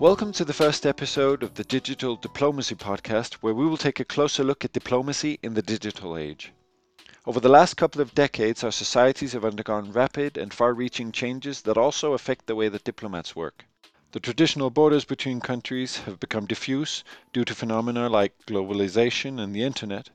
Welcome to the first episode of the Digital Diplomacy Podcast, where we will take a closer look at diplomacy in the digital age. Over the last couple of decades, our societies have undergone rapid and far reaching changes that also affect the way that diplomats work. The traditional borders between countries have become diffuse due to phenomena like globalization and the internet.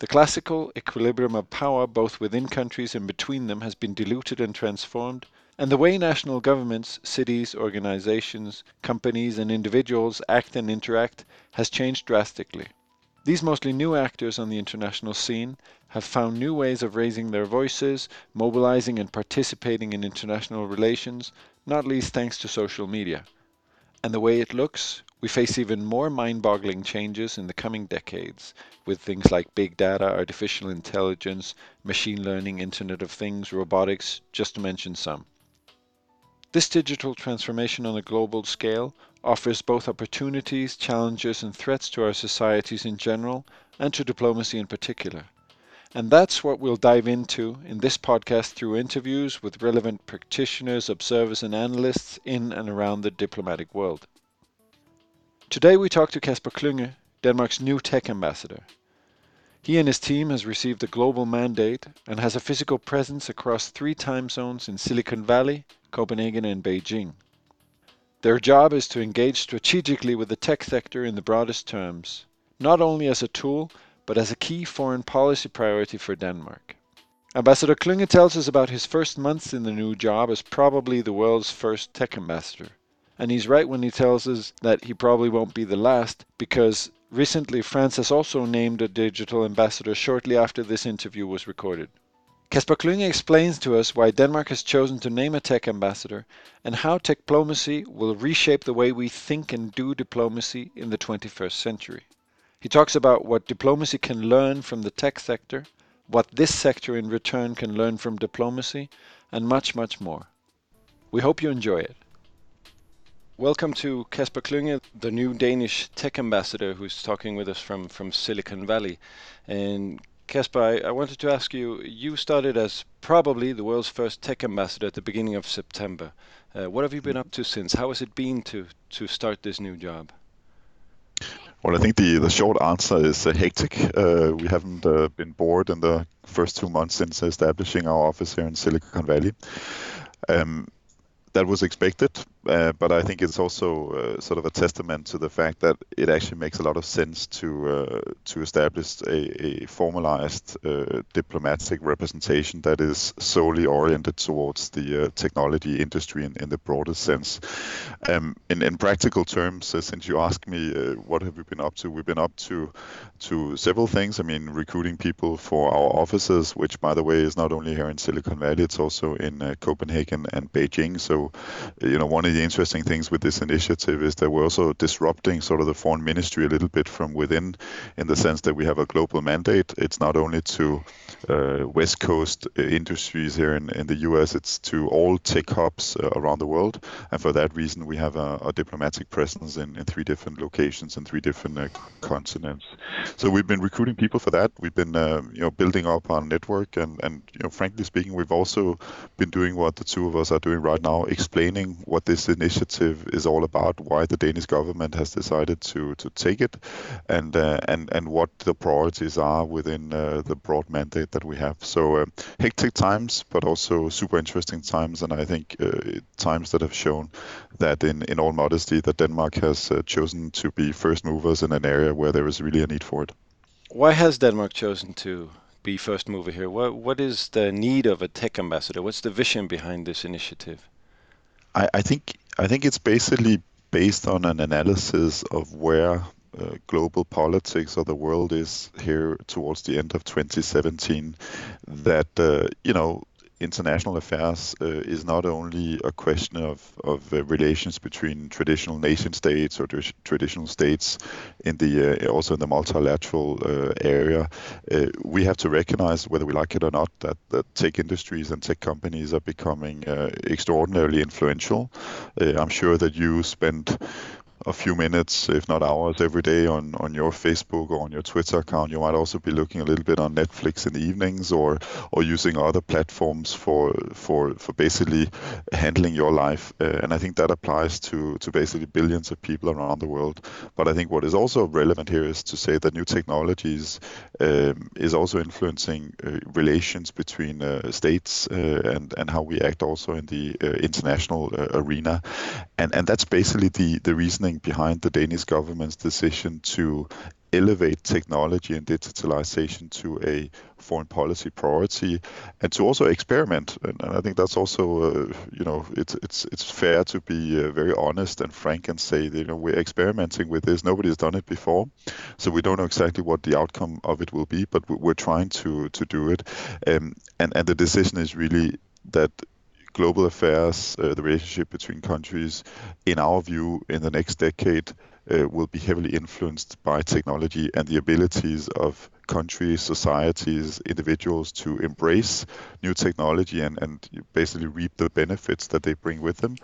The classical equilibrium of power, both within countries and between them, has been diluted and transformed, and the way national governments, cities, organizations, companies, and individuals act and interact has changed drastically. These mostly new actors on the international scene have found new ways of raising their voices, mobilizing and participating in international relations, not least thanks to social media. And the way it looks, we face even more mind boggling changes in the coming decades with things like big data, artificial intelligence, machine learning, Internet of Things, robotics, just to mention some. This digital transformation on a global scale offers both opportunities, challenges, and threats to our societies in general and to diplomacy in particular. And that's what we'll dive into in this podcast through interviews with relevant practitioners, observers, and analysts in and around the diplomatic world. Today we talk to Kasper Klynge, Denmark's new tech ambassador. He and his team has received a global mandate and has a physical presence across three time zones in Silicon Valley, Copenhagen, and Beijing. Their job is to engage strategically with the tech sector in the broadest terms, not only as a tool, but as a key foreign policy priority for Denmark. Ambassador Klynge tells us about his first months in the new job as probably the world's first tech ambassador. And he's right when he tells us that he probably won't be the last, because recently France has also named a digital ambassador shortly after this interview was recorded. Kasper Klynge explains to us why Denmark has chosen to name a tech ambassador and how tech diplomacy will reshape the way we think and do diplomacy in the 21st century. He talks about what diplomacy can learn from the tech sector, what this sector in return can learn from diplomacy, and much, much more. We hope you enjoy it. Welcome to Kasper Klynge, the new Danish tech ambassador who's talking with us from, from Silicon Valley. And Kasper, I, I, wanted to ask you, you started as probably the world's first tech ambassador at the beginning of September. Uh, what have you been up to since? How has it been to, to start this new job? Well, I think the, the short answer is uh, hectic. Uh, we haven't uh, been bored in the first two months since establishing our office here in Silicon Valley. Um, that was expected, uh, but I think it's also uh, sort of a testament to the fact that it actually makes a lot of sense to uh, to establish a, a formalized uh, diplomatic representation that is solely oriented towards the uh, technology industry in, in the broadest sense. Um, in, in practical terms, since you asked me what have we been up to, we've been up to to several things. I mean, recruiting people for our offices, which by the way is not only here in Silicon Valley, it's also in Copenhagen and Beijing. So, you know, one of the interesting things with this initiative is that we're also disrupting sort of the foreign ministry a little bit from within, in the sense that we have a global mandate. It's not only to uh, West Coast industries here in, in the US, it's to all tech hubs uh, around the world. And for that reason, we have a, a diplomatic presence in, in three different locations and three different uh, continents. So we've been recruiting people for that. We've been, uh, you know, building up our network, and and you know, frankly speaking, we've also been doing what the two of us are doing right now, explaining what this initiative is all about, why the Danish government has decided to to take it, and uh, and and what the priorities are within uh, the broad mandate that we have. So uh, hectic times, but also super interesting times, and I think uh, times that have shown that, in in all modesty, that Denmark has uh, chosen to be first movers in an area where there is really a need for it. Why has Denmark chosen to be first mover here? What what is the need of a tech ambassador? What's the vision behind this initiative? I, I think I think it's basically based on an analysis of where uh, global politics of the world is here towards the end of 2017 that uh, you know international affairs uh, is not only a question of, of uh, relations between traditional nation states or tr- traditional states in the uh, also in the multilateral uh, area. Uh, we have to recognize, whether we like it or not, that the tech industries and tech companies are becoming uh, extraordinarily influential. I'm sure that you spend a few minutes, if not hours, every day on, on your Facebook or on your Twitter account. You might also be looking a little bit on Netflix in the evenings or or using other platforms for for for basically handling your life. Uh, and I think that applies to to basically billions of people around the world. But I think what is also relevant here is to say that new technologies um, is also influencing uh, relations between uh, states uh, and and how we act also in the uh, international uh, arena. And and that's basically the the reasoning behind the Danish government's decision to elevate technology and digitalization to a foreign policy priority and to also experiment. And, and i think that's also uh, you know it's it's it's fair to be uh, very honest and frank and say that, you know we're experimenting with this. Nobody's done it before so we don't know exactly what the outcome of it will be but we're trying to to do it. Um, and and the decision is really that global affairs, uh, the relationship between countries, in our view, in the next decade, uh, will be heavily influenced by technology and the abilities of countries, societies, individuals to embrace new technology and, and basically reap the benefits that they bring with them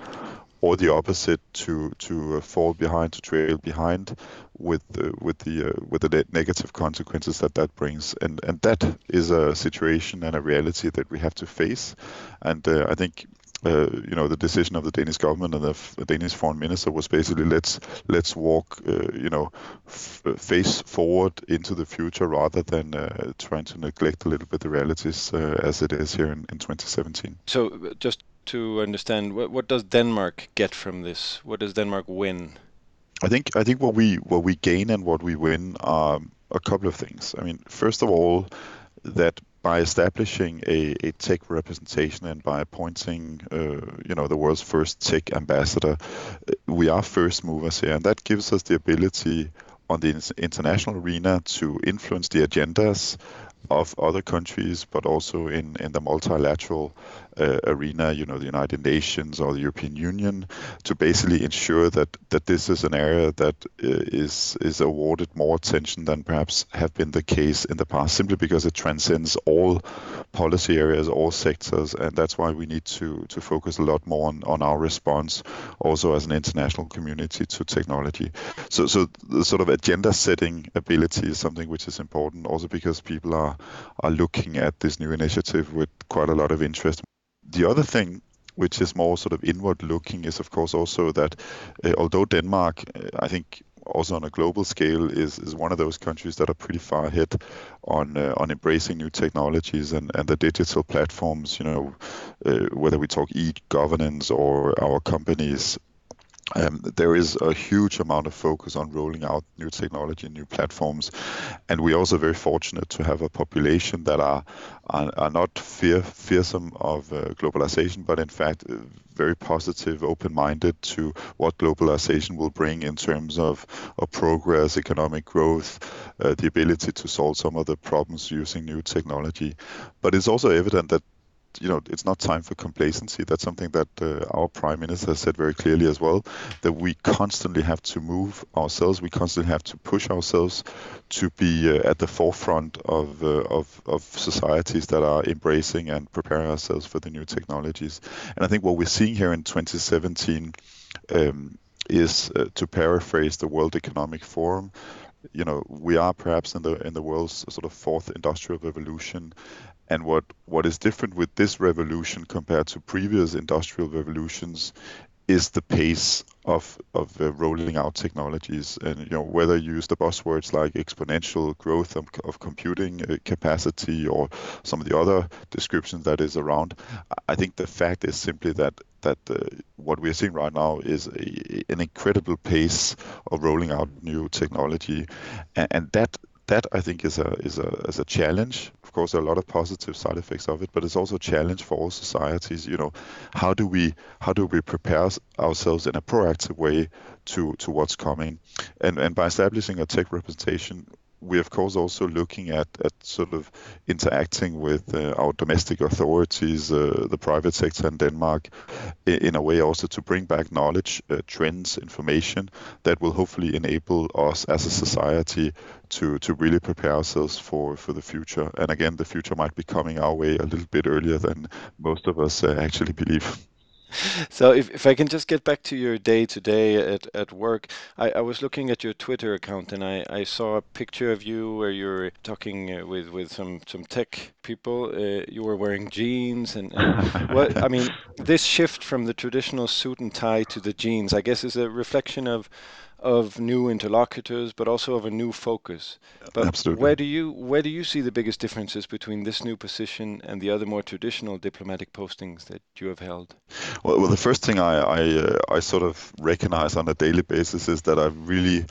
or the opposite to to uh, fall behind to trail behind with uh, with the uh, with the negative consequences that that brings. And and that is a situation and a reality that we have to face. And uh, I think uh, you know the decision of the Danish government and the, the Danish foreign minister was basically let's let's walk uh, you know face forward into the future rather than uh, trying to neglect a little bit the realities uh, as it is here in, in 2017. So just to understand, what, what does Denmark get from this? What does Denmark win? I think I think what we what we gain and what we win are a couple of things. I mean, first of all, that by establishing a, a tech representation and by appointing, uh, you know, the world's first tech ambassador, we are first movers here, and that gives us the ability on the international arena to influence the agendas of other countries, but also in, in the multilateral uh, arena, you know, the United Nations or the European Union, to basically ensure that that this is an area that uh, is is awarded more attention than perhaps have been the case in the past, simply because it transcends all policy areas, all sectors, and that's why we need to to focus a lot more on, on our response, also as an international community to technology. So so the sort of agenda setting ability is something which is important, also because people are are looking at this new initiative with quite a lot of interest the other thing which is more sort of inward looking is of course also that uh, although Denmark uh, I think also on a global scale is, is one of those countries that are pretty far ahead on uh, on embracing new technologies and, and the digital platforms you know uh, whether we talk e-governance or our companies there is a huge amount of focus on rolling out new technology, new platforms, and we're also very fortunate to have a population that are not fear, fearsome of uh, globalization, but in fact uh, very positive, open-minded to what globalization will bring in terms of, of progress, economic growth, uh, the ability to solve some of the problems using new technology. But it's also evident that you know, it's not time for complacency. That's something that uh, our prime minister said very clearly as well. That we constantly have to move ourselves. We constantly have to push ourselves to be uh, at the forefront of, uh, of of societies that are embracing and preparing ourselves for the new technologies. And I think what we're seeing here in 2017 um, is, uh, to paraphrase the World Economic Forum, you know we are perhaps in the in the world's sort of fourth industrial revolution and what, what is different with this revolution compared to previous industrial revolutions is the pace of of uh, rolling out technologies and you know whether you use the buzzwords like exponential growth of, of computing uh, capacity or some of the other descriptions that is around i think the fact is simply that that uh, what we're seeing right now is a, an incredible pace of rolling out new technology and, and that that I think is a is a is a challenge. Course, there are a lot of positive side effects of it, but it's also a challenge for all societies. You know, how do we how do we prepare ourselves in a proactive way to to what's coming, and and by establishing a tech representation, we're of course also looking at, at sort of interacting with uh, our domestic authorities, uh, the private sector in Denmark, in, a way also to bring back knowledge, uh, trends, information that will hopefully enable us as a society to to really prepare ourselves for for the future. And again, the future might be coming our way a little bit earlier than most of us uh, actually believe. so if, if I can just get back to your day to day at, at work, I, I was looking at your Twitter account and I, I saw a picture of you where you're talking uh, with, with some, some tech people. Uh, you were wearing jeans and, and what I mean, this shift from the traditional suit and tie to the jeans, I guess, is a reflection of of new interlocutors, but also of a new focus. But Absolutely. where do you where do you see the biggest differences between this new position and the other more traditional diplomatic postings that you have held? Well, well the first thing I I, uh, I sort of recognize on a daily basis is that I've really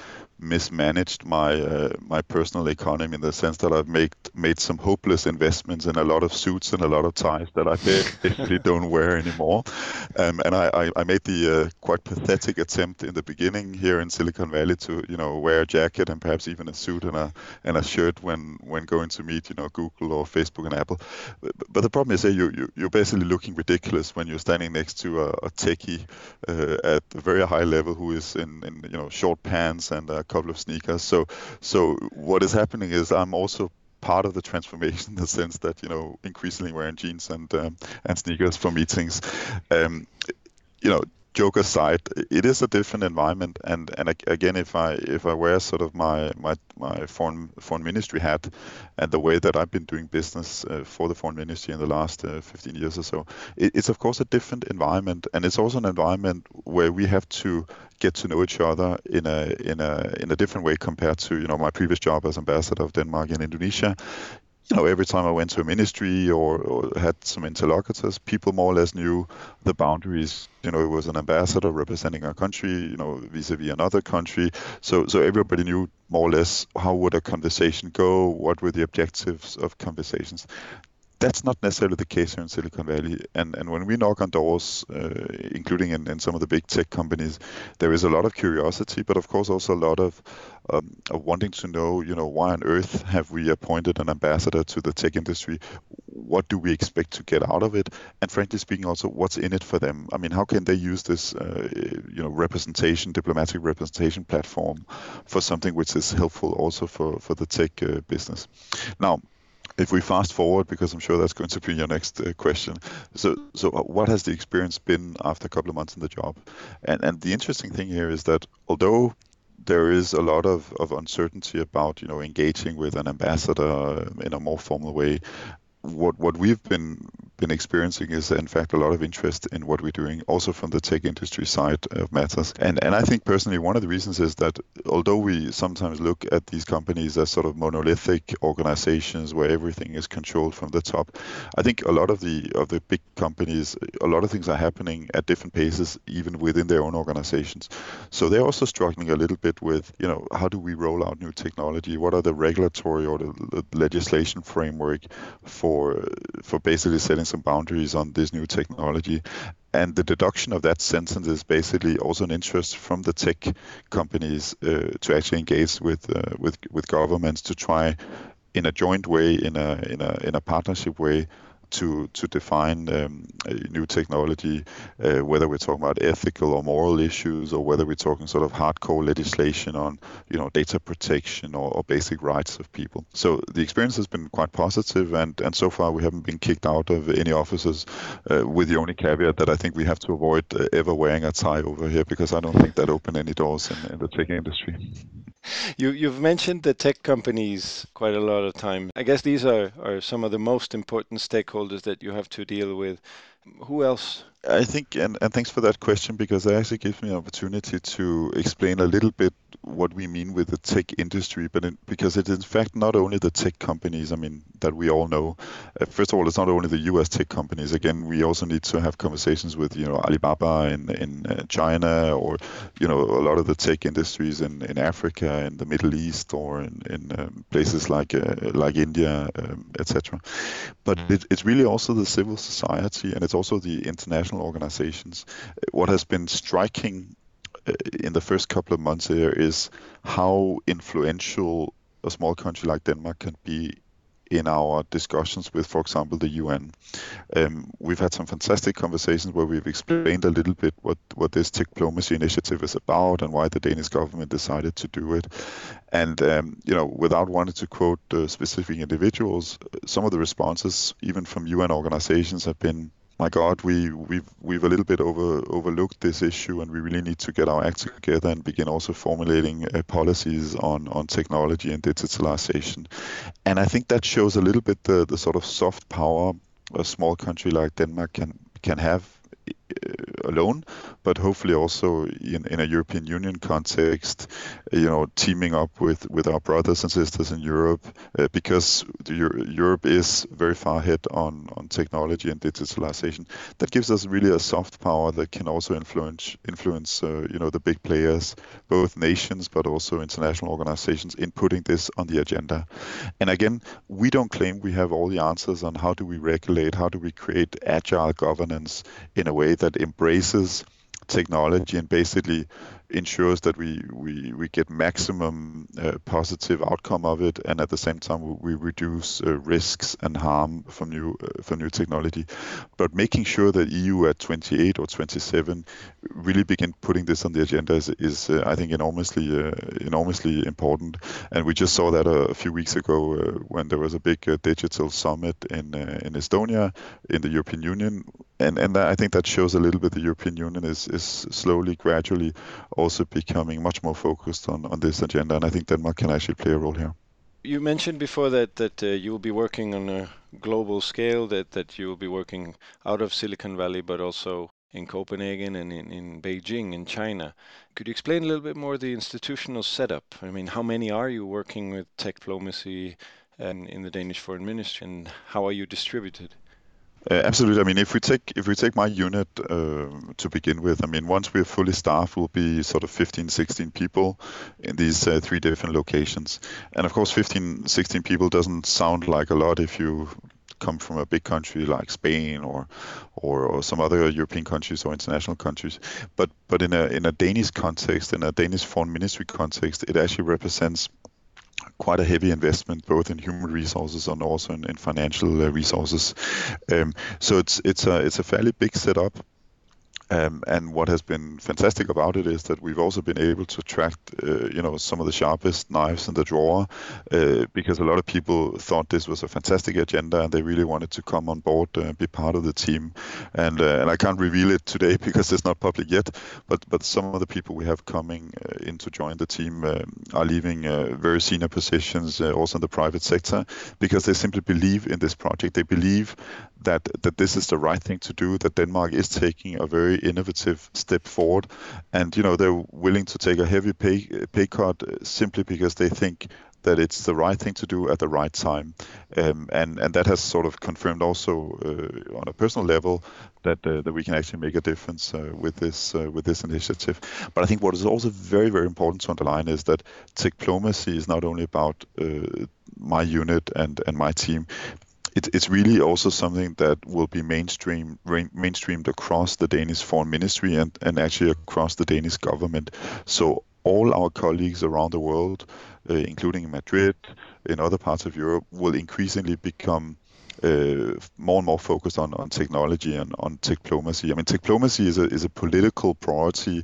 mismanaged my uh, my personal economy in the sense that I've made made some hopeless investments in a lot of suits and a lot of ties that I basically don't wear anymore. Um, and I, I, I, made the uh, quite pathetic attempt in the beginning here in Silicon Valley to you know wear a jacket and perhaps even a suit and a and a shirt when when going to meet you know Google or Facebook and Apple. But, but the problem is that you, you you're basically looking ridiculous when you're standing next to a, a techie uh, at a very high level who is in, in you know short pants and a couple of sneakers. So so what is happening is I'm also part of the transformation in the sense that you know increasingly wearing jeans and um, and sneakers for meetings. Um, you know, joke aside, it is a different environment. And and again, if I if I wear sort of my my my foreign foreign ministry hat and the way that I've been doing business uh, for the foreign ministry in the last uh, 15 years or so, it, it's of course a different environment, and it's also an environment where we have to get to know each other in a in a in a different way compared to you know my previous job as ambassador of Denmark in Indonesia you know, every time I went to a ministry or, or, had some interlocutors, people more or less knew the boundaries. You know, it was an ambassador representing a country, you know, vis-a-vis another country. So, so everybody knew more or less how would a conversation go, what were the objectives of conversations that's not necessarily the case here in Silicon Valley. And and when we knock on doors, uh, including in, in some of the big tech companies, there is a lot of curiosity, but of course also a lot of, um, of wanting to know, you know, why on earth have we appointed an ambassador to the tech industry? What do we expect to get out of it? And frankly speaking, also what's in it for them? I mean, how can they use this, uh, you know, representation, diplomatic representation platform for something which is helpful also for for the tech uh, business? Now if we fast forward, because I'm sure that's going to be your next uh, question. So, so uh, what has the experience been after a couple of months in the job? And and the interesting thing here is that although there is a lot of, of uncertainty about you know engaging with an ambassador in a more formal way, what what we've been been experiencing is in fact a lot of interest in what we're doing also from the tech industry side of matters. And and i think personally one of the reasons is that although we sometimes look at these companies as sort of monolithic organizations where everything is controlled from the top i think a lot of the of the big companies a lot of things are happening at different paces even within their own organizations. So they're also struggling a little bit with you know how do we roll out new technology? What are the regulatory or the, legislation framework for for basically setting some boundaries on this new technology. And the deduction of that sentence is basically also an interest from the tech companies uh, to actually engage with uh, with with governments to try in a joint way, in a in a in a partnership way, to to define um, new technology, uh, whether we're talking about ethical or moral issues, or whether we're talking sort of hardcore legislation on you know data protection or, or basic rights of people. So the experience has been quite positive, and and so far we haven't been kicked out of any offices, uh, with the only caveat that I think we have to avoid uh, ever wearing a tie over here because I don't think that open any doors in, in the tech industry. You, you've mentioned the tech companies quite a lot of time. I guess these are, are some of the most important stakeholders that you have to deal with. Who else? I think, and, and thanks for that question because it actually gives me an opportunity to explain a little bit what we mean with the tech industry, but in, because it's in fact not only the tech companies, I mean, that we all know. Uh, first of all, it's not only the US tech companies. Again, we also need to have conversations with, you know, Alibaba in, in uh, China or, you know, a lot of the tech industries in, in Africa, in the Middle East, or in, in um, places like uh, like India, um, etc. But mm. it, it's really also the civil society and it's also the international organizations. What has been striking in the first couple of months here is how influential a small country like Denmark can be in our discussions with, for example, the UN. Um, we've had some fantastic conversations where we've explained a little bit what, what this diplomacy initiative is about and why the Danish government decided to do it. And, um, you know, without wanting to quote uh, specific individuals, some of the responses, even from UN organizations, have been my God, we we've we've a little bit over overlooked this issue, and we really need to get our act together and begin also formulating uh, policies on on technology and digitalization. And I think that shows a little bit the the sort of soft power a small country like Denmark can can have uh, alone, but hopefully also in, in a European Union context, you know, teaming up with, with our brothers and sisters in Europe, uh, because Europe is very far ahead on, on technology and digitalization. That gives us really a soft power that can also influence influence uh, you know the big players, both nations but also international organizations, in putting this on the agenda. And again, we don't claim we have all the answers on how do we regulate, how do we create agile governance in a way that embraces technology and basically ensures that we we, we get maximum uh, positive outcome of it, and at the same time we reduce uh, risks and harm from new uh, from new technology. But making sure that EU at 28 or 27 really begin putting this on the agenda is, is uh, I think enormously uh, enormously important. And we just saw that a, a few weeks ago uh, when there was a big digital summit in in Estonia in the European Union and and I think that shows a little bit the European Union is is slowly, gradually, also becoming much more focused on on this agenda, and I think Denmark can actually play a role here. You mentioned before that that uh, you will be working on a global scale, that that you will be working out of Silicon Valley, but also in Copenhagen and in, in Beijing in China. Could you explain a little bit more the institutional setup? I mean, how many are you working with tech diplomacy and in the Danish Foreign Ministry, and how are you distributed? Uh, absolutely. I mean, if we take if we take my unit uh, to begin with, I mean, once we're fully staffed, we'll be sort of 15, 16 people in these uh, three different locations. And of course, 15, 16 people doesn't sound like a lot if you come from a big country like Spain or, or, or some other European countries or international countries. But but in a in a Danish context, in a Danish foreign ministry context, it actually represents quite a heavy investment both in human resources and also in, in financial uh, resources. Um, so it's it's a it's a fairly big setup. Um, and what has been fantastic about it is that we've also been able to attract, uh, you know, some of the sharpest knives in the drawer, uh, because a lot of people thought this was a fantastic agenda and they really wanted to come on board and uh, be part of the team. And uh, and I can't reveal it today because it's not public yet, but but some of the people we have coming uh, in to join the team are leaving very senior positions, also in the private sector, because they simply believe in this project. They believe that that this is the right thing to do. That Denmark is taking a very innovative step forward, and you know they're willing to take a heavy pay pay cut simply because they think that it's the right thing to do at the right time, um, and and that has sort of confirmed also uh, on a personal level that uh, that we can actually make a difference uh, with this uh, with this initiative. But I think what is also very very important to underline is that diplomacy is not only about uh, my unit and and my team, it, it's really also something that will be mainstream mainstreamed across the Danish foreign ministry and, and actually across the Danish government. So all our colleagues around the world, uh, including in Madrid, in other parts of Europe, will increasingly become uh, more and more focused on, on technology and on diplomacy. I mean, diplomacy is a, is a political priority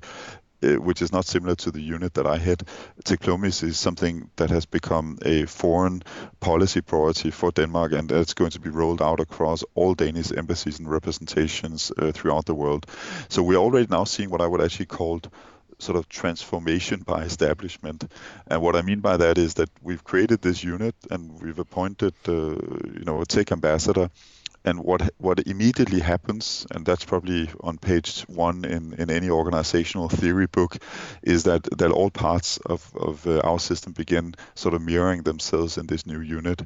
which is not similar to the unit that I had. Diplomacy is something that has become a foreign policy priority for Denmark, and that's going to be rolled out across all Danish embassies and representations uh, throughout the world. So we're already now seeing what I would actually call sort of transformation by establishment. And what I mean by that is that we've created this unit and we've appointed, uh, you know, a tech ambassador and what what immediately happens, and that's probably on page one in, in any organizational theory book, is that that all parts of, of uh, our system begin sort of mirroring themselves in this new unit,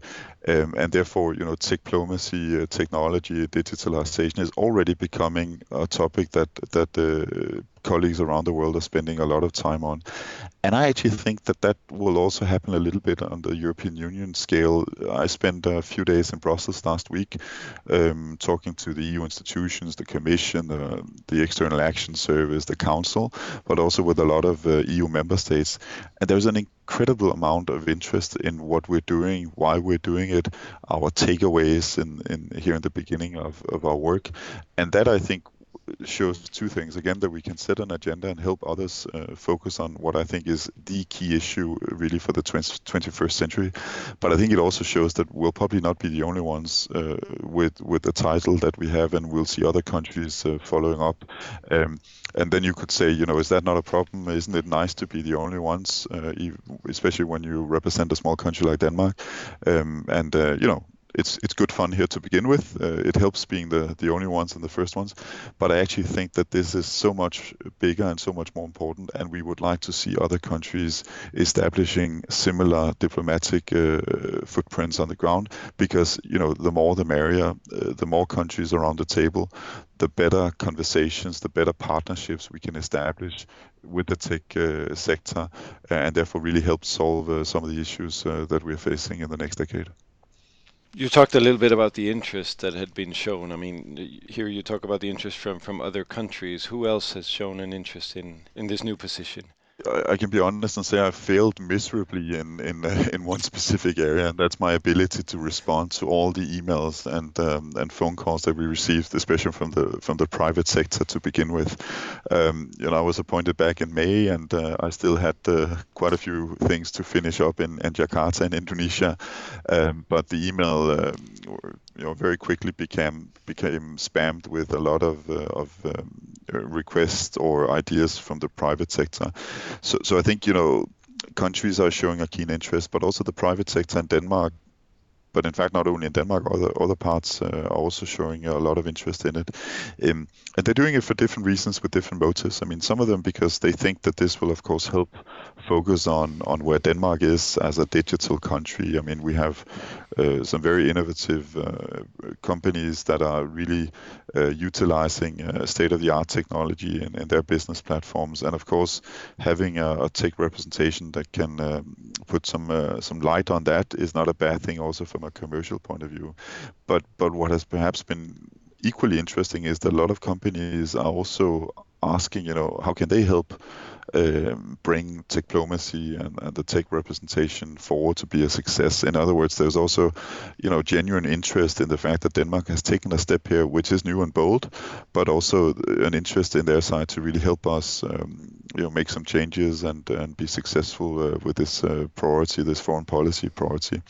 um, and therefore you know diplomacy, uh, technology, digitalization is already becoming a topic that that uh, colleagues around the world are spending a lot of time on. And I actually think that that will also happen a little bit on the European Union scale. I spent a few days in Brussels last week um, talking to the EU institutions, the Commission, uh, the External Action Service, the Council, but also with a lot of uh, EU member states. And there's an incredible amount of interest in what we're doing, why we're doing it, our takeaways in, in here in the beginning of, of our work. And that I think shows two things. Again, that we can set an agenda and help others uh, focus on what I think is the key issue really for the 20, 21st century. But I think it also shows that we'll probably not be the only ones uh, with with the title that we have, and we'll see other countries uh, following up. Um, and then you could say, you know, is that not a problem? Isn't it nice to be the only ones, uh, especially when you represent a small country like Denmark? Um, and uh, you know, it's it's good fun here to begin with. Uh, it helps being the the only ones and the first ones, but I actually think that this is so much bigger and so much more important, and we would like to see other countries establishing similar diplomatic uh, footprints on the ground. Because you know, the more the merrier. Uh, the more countries around the table, the better conversations, the better partnerships we can establish with the tech uh, sector, and therefore really help solve uh, some of the issues uh, that we're facing in the next decade. You talked a little bit about the interest that had been shown. I mean, here you talk about the interest from, from other countries. Who else has shown an interest in, in this new position? I can be honest and say I failed miserably in in uh, in one specific area, and that's my ability to respond to all the emails and um, and phone calls that we received, especially from the from the private sector to begin with. Um, you know, I was appointed back in May, and uh, I still had uh, quite a few things to finish up in, in Jakarta in Indonesia. Um, but the email, um, you know, very quickly became became spammed with a lot of uh, of um, requests or ideas from the private sector. So, so I think you know countries are showing a keen interest, but also the private sector in Denmark but in fact, not only in Denmark, other other parts uh, are also showing a lot of interest in it, um, and they're doing it for different reasons with different motives. I mean, some of them because they think that this will, of course, help focus on on where Denmark is as a digital country. I mean, we have uh, some very innovative uh, companies that are really uh, utilizing uh, state-of-the-art technology in, in, their business platforms, and of course, having a, a tech representation that can um, put some some light on that is not a bad thing, also from a commercial point of view. But but what has perhaps been equally interesting is that a lot of companies are also asking, you know, how can they help um, bring diplomacy and, and, the tech representation forward to be a success. In other words, there's also, you know, genuine interest in the fact that Denmark has taken a step here, which is new and bold, but also an interest in their side to really help us, um, you know, make some changes and and be successful uh, with this uh, priority, this foreign policy priority.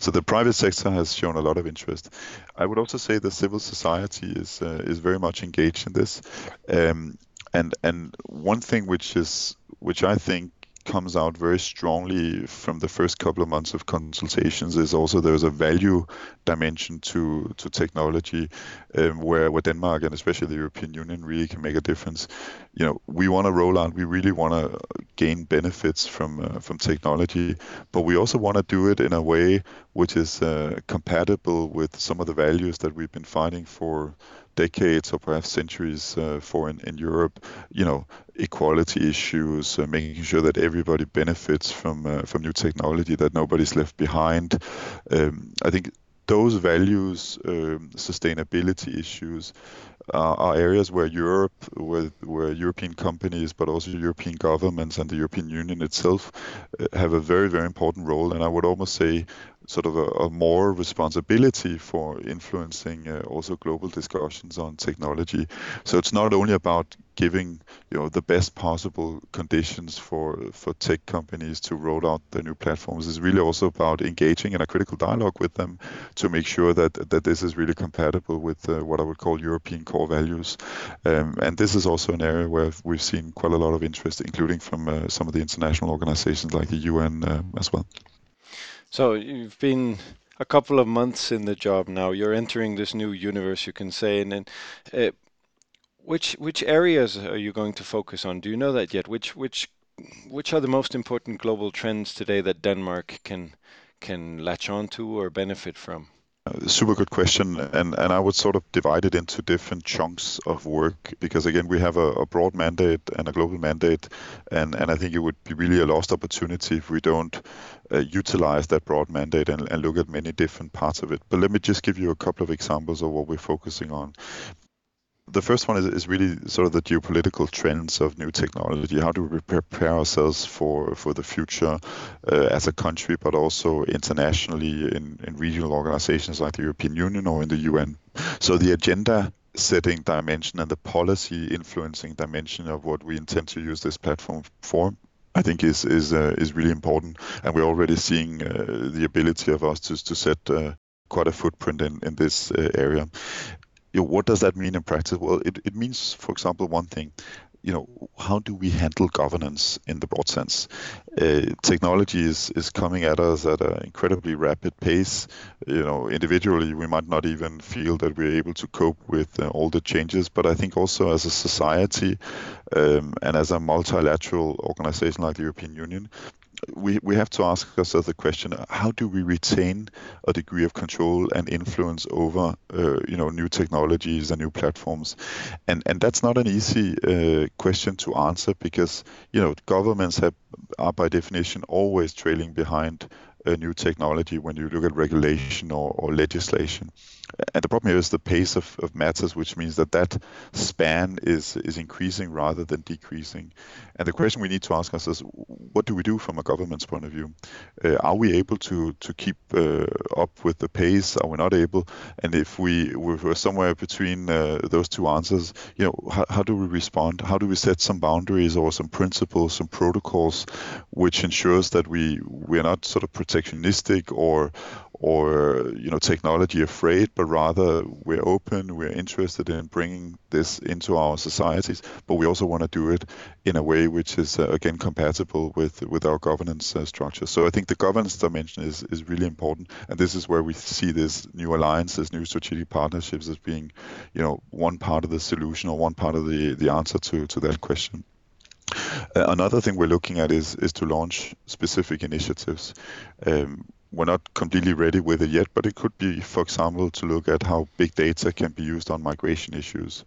So the private sector has shown a lot of interest. I would also say the civil society is uh, is very much engaged in this. Um, and and one thing which is which I think comes out very strongly from the first couple of months of consultations is also there's a value dimension to to technology um, where where Denmark and especially the European Union really can make a difference. You know, we want to roll out. We really want to gain benefits from uh, from technology, but we also want to do it in a way which is uh, compatible with some of the values that we've been fighting for decades or perhaps centuries uh, for in, in Europe, you know, equality issues, uh, making sure that everybody benefits from uh, from new technology, that nobody's left behind. Um, I think those values, um, sustainability issues, uh, are areas where Europe, where, where European companies, but also European governments and the European Union itself uh, have a very, very important role. And I would almost say sort of a, a more responsibility for influencing uh, also global discussions on technology. So it's not only about giving you know the best possible conditions for for tech companies to roll out their new platforms It's really also about engaging in a critical dialogue with them to make sure that that this is really compatible with uh, what I would call European core values. Um, and this is also an area where we've seen quite a lot of interest, including from uh, some of the international organizations like the UN uh, as well. So you've been a couple of months in the job now. You're entering this new universe, you can say, and then uh, which which areas are you going to focus on? Do you know that yet? Which which which are the most important global trends today that Denmark can can latch on to or benefit from? Super good question, and and I would sort of divide it into different chunks of work because again we have a, a, broad mandate and a global mandate, and and I think it would be really a lost opportunity if we don't uh, utilize that broad mandate and, and look at many different parts of it. But let me just give you a couple of examples of what we're focusing on the first one is, is really sort of the geopolitical trends of new technology. How do we prepare ourselves for, for the future uh, as a country, but also internationally in, in regional organizations like the European Union or in the UN? So the agenda setting dimension and the policy influencing dimension of what we intend to use this platform for I think is is uh, is really important, and we're already seeing uh, the ability of us to to set uh, quite a footprint in in this uh, area. You know, what does that mean in practice? Well, it, it means, for example, one thing you know, how do we handle governance in the broad sense? Uh, technology is, is coming at us at an incredibly rapid pace. You know, individually, we might not even feel that we're able to cope with uh, all the changes, but I think also as a society um, and as a multilateral organization like the European Union, we, we have to ask ourselves the question: How do we retain a degree of control and influence over, uh, you know, new technologies and new platforms? And and that's not an easy uh, question to answer because you know governments have are by definition always trailing behind a new technology when you look at regulation or, or legislation. And the problem here is the pace of, of matters, which means that that span is is increasing rather than decreasing. And the question we need to ask ourselves: What do we do from a government's point of view? Uh, are we able to to keep uh, up with the pace? Are we not able? And if we were somewhere between uh, those two answers, you know, how, how do we respond? How do we set some boundaries or some principles, some protocols, which ensures that we we are not sort of protectionistic or or you know technology afraid, but rather we're open, we're interested in bringing this into our societies, but we also want to do it in a way which is uh, again compatible with with our governance uh, structure. So I think the governance dimension is is really important, and this is where we see this new alliances, new strategic partnerships as being, you know, one part of the solution or one part of the the answer to to that question. Uh, another thing we're looking at is is to launch specific initiatives. Um, we're not completely ready with it yet, but it could be, for example, to look at how big data can be used on migration issues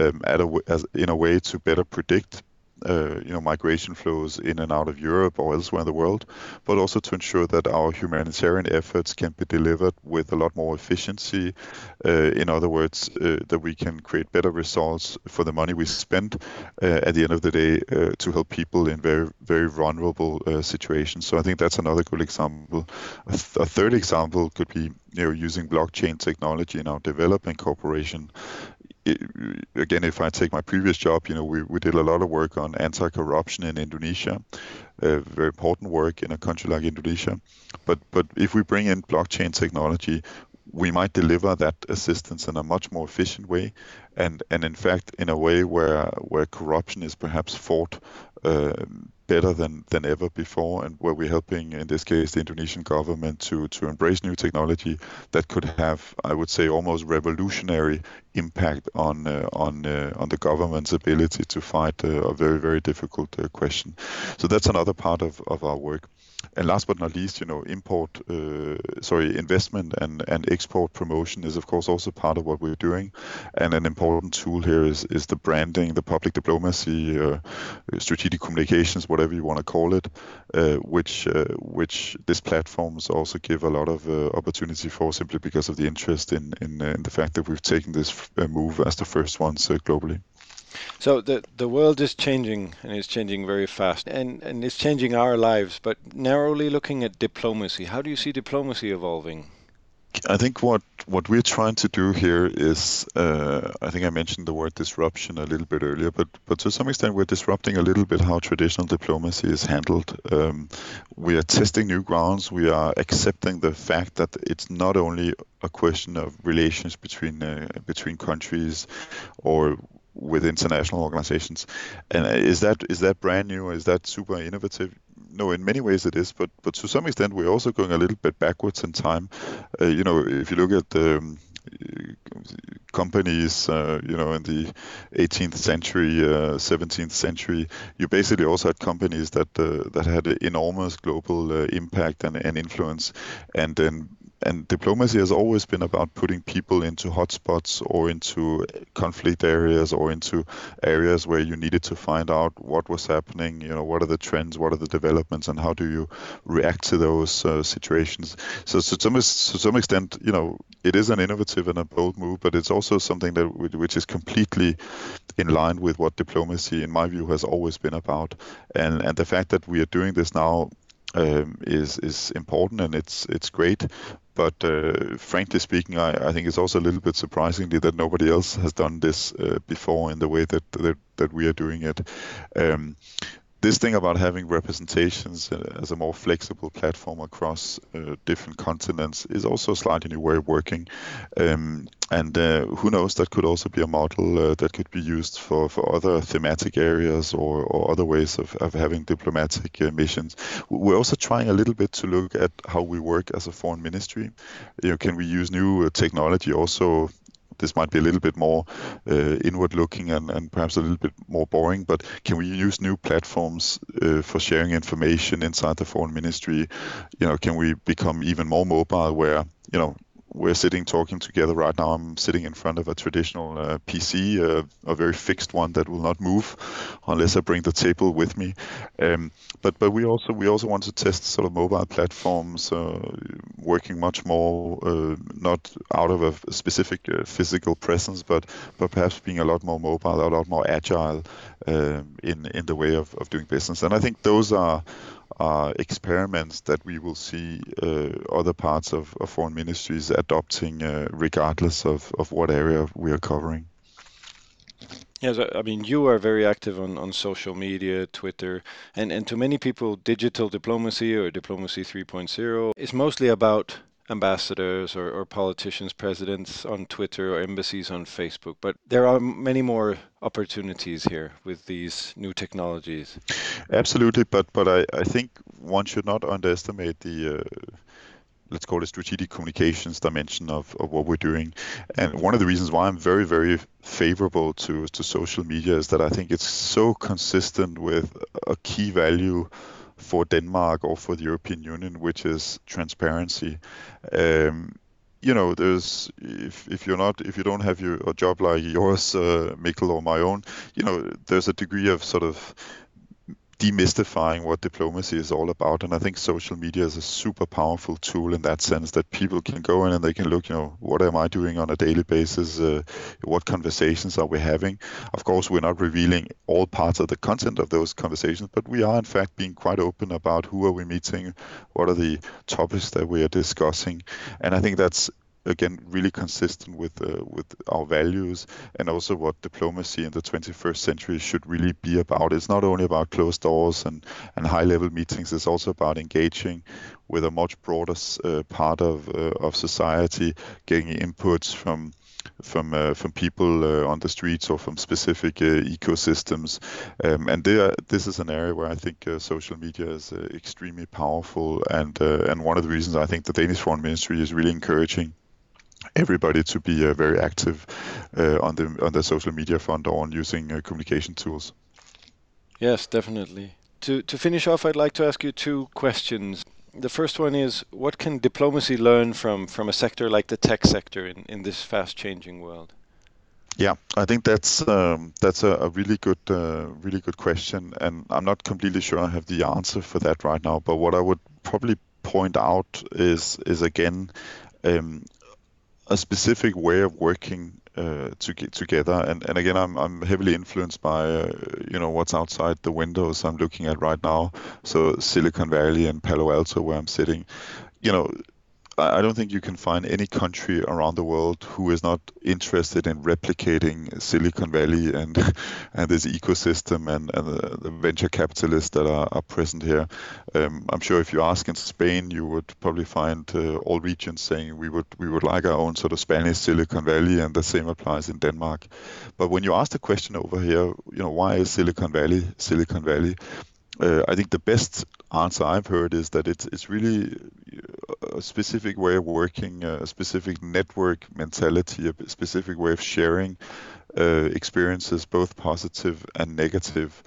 um, a, as, in a way to better predict uh, you know, migration flows in and out of Europe or elsewhere in the world, but also to ensure that our humanitarian efforts can be delivered with a lot more efficiency. Uh, in other words, uh, that we can create better results for the money we spend uh, at the end of the day uh, to help people in very, very vulnerable situations. So I think that's another good example. A, th- a third example could be you know, using blockchain technology in our development cooperation again, if I take my previous job, you know, we, we did a lot of work on anti-corruption in Indonesia, uh, very important work in a country like Indonesia. But but if we bring in blockchain technology, we might deliver that assistance in a much more efficient way, and and in fact in a way where where corruption is perhaps fought uh, better than than ever before, and where we're helping in this case the Indonesian government to to embrace new technology that could have, I would say, almost revolutionary impact on uh, on uh, on the government's ability to fight a very very difficult uh, question. So that's another part of of our work. And last but not least, you know, import, uh, sorry, investment and, and export promotion is of course also part of what we're doing. And an important tool here is, is the branding, the public diplomacy, uh, strategic communications, whatever you want to call it, uh, which which these platforms also give a lot of opportunity for simply because of the interest in in, in the fact that we've taken this move as the first ones globally. So the the world is changing and it's changing very fast and, and it's changing our lives, but narrowly looking at diplomacy, how do you see diplomacy evolving? I think what, what we're trying to do here is, uh, I think I mentioned the word disruption a little bit earlier, but but to some extent we're disrupting a little bit how traditional diplomacy is handled. Um, we are testing new grounds. We are accepting the fact that it's not only a question of relations between uh, between countries or with international organizations. And is that is that brand new? Is that super innovative? No, in many ways it is, but but to some extent we're also going a little bit backwards in time. Uh, you know, if you look at the um, companies, uh, you know, in the 18th century, uh, 17th century, you basically also had companies that uh, that had enormous global uh, impact and, and influence, and then and diplomacy has always been about putting people into hotspots or into conflict areas or into areas where you needed to find out what was happening you know what are the trends what are the developments and how do you react to those uh, situations. So, so to, some, to some extent you know it is an innovative and a bold move but it's also something that which is completely in line with what diplomacy in my view has always been about. And and the fact that we are doing this now um, is is important and it's it's great but uh, frankly speaking, I, I, think it's also a little bit surprisingly that nobody else has done this uh, before in the way that, that that we are doing it. Um, this thing about having representations uh, as a more flexible platform across uh, different continents is also a slightly new way of working. Um, and uh, who knows, that could also be a model uh, that could be used for, for other thematic areas or, or other ways of, of having diplomatic uh, missions. We're also trying a little bit to look at how we work as a foreign ministry. You know, can we use new uh, technology also this might be a little bit more uh, inward looking and, and perhaps a little bit more boring, but can we use new platforms uh, for sharing information inside the foreign ministry? You know, can we become even more mobile where, you know, we're sitting talking together right now. I'm sitting in front of a traditional uh, PC, uh, a very fixed one that will not move unless I bring the table with me. Um, but but we also we also want to test sort of mobile platforms, uh, working much more uh, not out of a specific uh, physical presence, but but perhaps being a lot more mobile, a lot more agile um, in in the way of, of doing business. And I think those are are experiments that we will see uh, other parts of, of, foreign ministries adopting, uh, regardless of, of what area we are covering. Yes, I mean, you are very active on, on social media, Twitter, and, and to many people, digital diplomacy or diplomacy 3.0 is mostly about ambassadors or, or politicians, presidents on Twitter or embassies on Facebook. But there are many more opportunities here with these new technologies. Absolutely, but but I, I think one should not underestimate the uh, let's call it strategic communications dimension of, of what we're doing. And one of the reasons why I'm very, very favorable to, to social media is that I think it's so consistent with a key value for Denmark or for the European Union, which is transparency. Um, you know, there's if if you're not if you don't have your a job like yours, uh, Mikkel, or my own, you know, there's a degree of sort of demystifying what diplomacy is all about. And I think social media is a super powerful tool in that sense that people can go in and they can look, you know, what am I doing on a daily basis? Uh, what conversations are we having? Of course, we're not revealing all parts of the content of those conversations, but we are in fact being quite open about who are we meeting, what are the topics that we are discussing. And I think that's again really consistent with uh, with our values and also what diplomacy in the 21st century should really be about. It's not only about closed doors and and high level meetings. It's also about engaging with a much broader uh, part of uh, of society, getting inputs from from uh, from people uh, on the streets or from specific uh, ecosystems. Um, and there, this is an area where I think uh, social media is uh, extremely powerful, and uh, and one of the reasons I think the Danish Foreign Ministry is really encouraging everybody to be uh, very active uh, on the on the social media front or on using uh, communication tools. Yes, definitely. To to finish off, I'd like to ask you two questions. The first one is, what can diplomacy learn from from a sector like the tech sector in, in this fast changing world? Yeah, I think that's um, that's a, a, really good uh, really good question, and I'm not completely sure I have the answer for that right now. But what I would probably point out is is again um, a specific way of working uh, to get together. And, and again, I'm, I'm heavily influenced by, uh, you know, what's outside the windows I'm looking at right now. So Silicon Valley and Palo Alto, where I'm sitting, you know, I don't think you can find any country around the world who is not interested in replicating Silicon Valley and and this ecosystem and, and the, the venture capitalists that are, are present here. Um, I'm sure if you ask in Spain, you would probably find uh, all regions saying we would we would like our own sort of Spanish Silicon Valley, and the same applies in Denmark. But when you ask the question over here, you know, why is Silicon Valley Silicon Valley? Uh, I think the best answer I've heard is that it's it's really a specific way of working, a specific network mentality, a specific way of sharing uh, experiences, both positive and negative.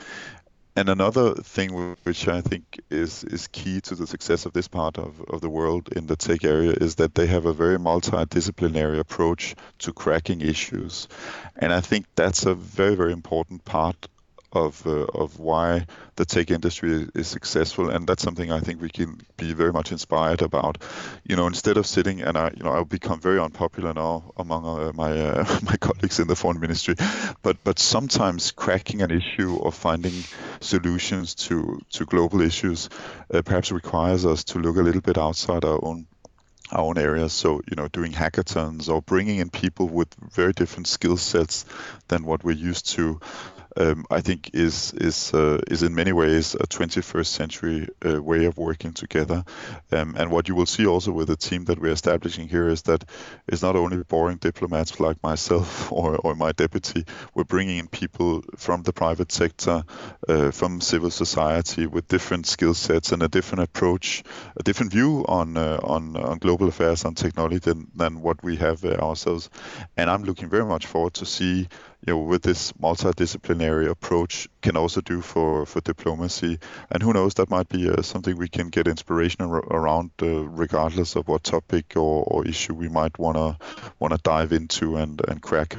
And another thing which I think is is key to the success of this part of, of the world in the tech area is that they have a very multidisciplinary approach to cracking issues. And I think that's a very, very important part of uh, of why the tech industry is successful, and that's something I think we can be very much inspired about. You know, instead of sitting and I, you know, I'll become very unpopular now among uh, my uh, my colleagues in the foreign ministry, but but sometimes cracking an issue or finding solutions to to global issues uh, perhaps requires us to look a little bit outside our own our own areas. So, you know, doing hackathons or bringing in people with very different skill sets than what we're used to um, I think is is uh, is in many ways a 21st century uh, way of working together. Um, and what you will see also with the team that we're establishing here is that it's not only boring diplomats like myself or, or my deputy. We're bringing in people from the private sector, uh, from civil society with different skill sets and a different approach, a different view on uh, on on global affairs, on technology than, than what we have uh, ourselves. And I'm looking very much forward to see you know, with this multidisciplinary approach can also do for, for diplomacy. And who knows, that might be uh, something we can get inspiration ar- around, uh, regardless of what topic or, or issue we might wanna wanna dive into and, and crack.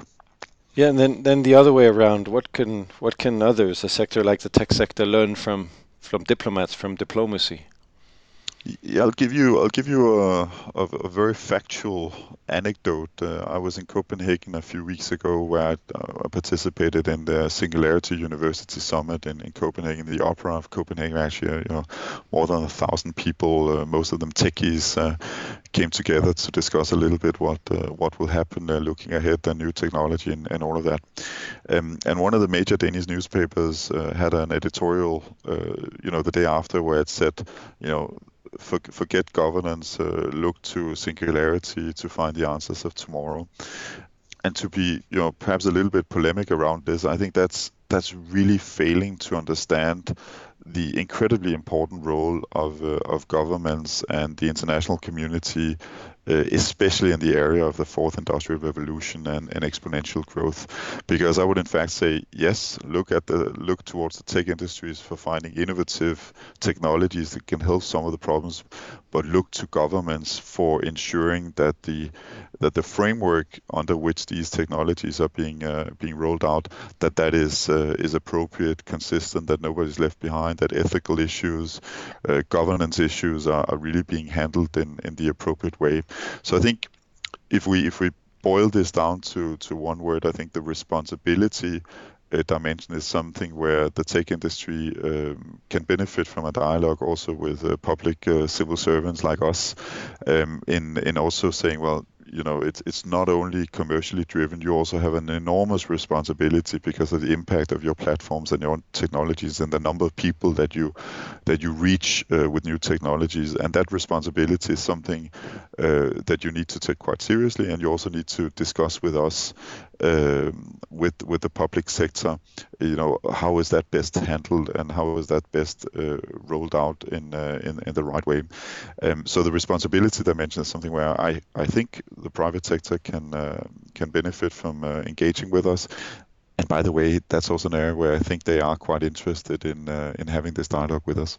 Yeah, and then, then the other way around, what can what can others, a sector like the tech sector, learn from from diplomats, from diplomacy? Yeah, I'll give you I'll give you a, a, a very factual anecdote. Uh, I was in Copenhagen a few weeks ago where I, uh, participated in the Singularity University Summit in, in Copenhagen, the Opera of Copenhagen. Actually, uh, you know, more than a thousand people, uh, most of them techies, uh, came together to discuss a little bit what uh, what will happen looking ahead, the new technology, and, and all of that. Um, and one of the major Danish newspapers had an editorial, you know, the day after where it said, you know for, forget governance, uh, look to singularity to find the answers of tomorrow. And to be, you know, perhaps a little bit polemic around this, I think that's that's really failing to understand the incredibly important role of uh, of governments and the international community uh, especially in the area of the fourth industrial revolution and, and, exponential growth. Because I would in fact say yes, look at the look towards the tech industries for finding innovative technologies that can help some of the problems, but look to governments for ensuring that the that the framework under which these technologies are being uh, being rolled out that that is uh, is appropriate, consistent, that nobody's left behind, that ethical issues, uh, governance issues are, are really being handled in in the appropriate way. So I think if we if we boil this down to to one word, I think the responsibility uh, dimension is something where the tech industry um, can benefit from a dialogue also with uh, public uh, civil servants like us um, in in also saying well you know it's it's not only commercially driven you also have an enormous responsibility because of the impact of your platforms and your technologies and the number of people that you that you reach uh, with new technologies. And that responsibility is something uh, that you need to take quite seriously and you also need to discuss with us with with the public sector you know how is that best handled and how is that best uh, rolled out in, uh, in in the right way um, so the responsibility dimension is something where I I think the private sector can uh, can benefit from uh, engaging with us. And by the way, that's also an area where I think they are quite interested in uh, in having this dialogue with us.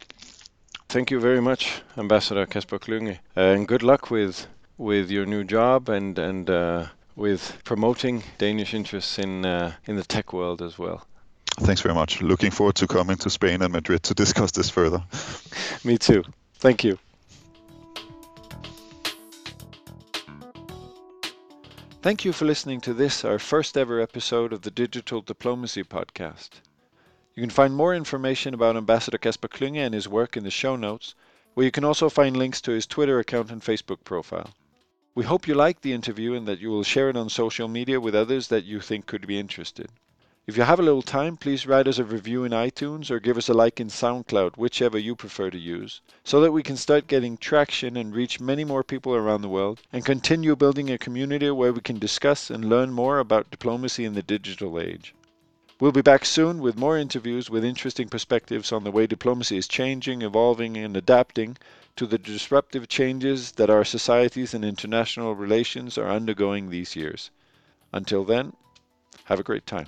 Thank you very much, Ambassador Kasper Klynge, and good luck with with your new job and and uh, with promoting Danish interests in uh, in the tech world as well. Thanks very much. Looking forward to coming to Spain and Madrid to discuss this further. Me too. Thank you. Thank you for listening to this, our first ever episode of the Digital Diplomacy Podcast. You can find more information about Ambassador Kasper Klynge and his work in the show notes, where you can also find links to his Twitter account and Facebook profile. We hope you liked the interview and that you will share it on social media with others that you think could be interested. If you have a little time, please write us a review in iTunes or give us a like in SoundCloud, whichever you prefer to use, so that we can start getting traction and reach many more people around the world and continue building a community where we can discuss and learn more about diplomacy in the digital age. We'll be back soon with more interviews with interesting perspectives on the way diplomacy is changing, evolving, and adapting to the disruptive changes that our societies and international relations are undergoing these years. Until then, have a great time.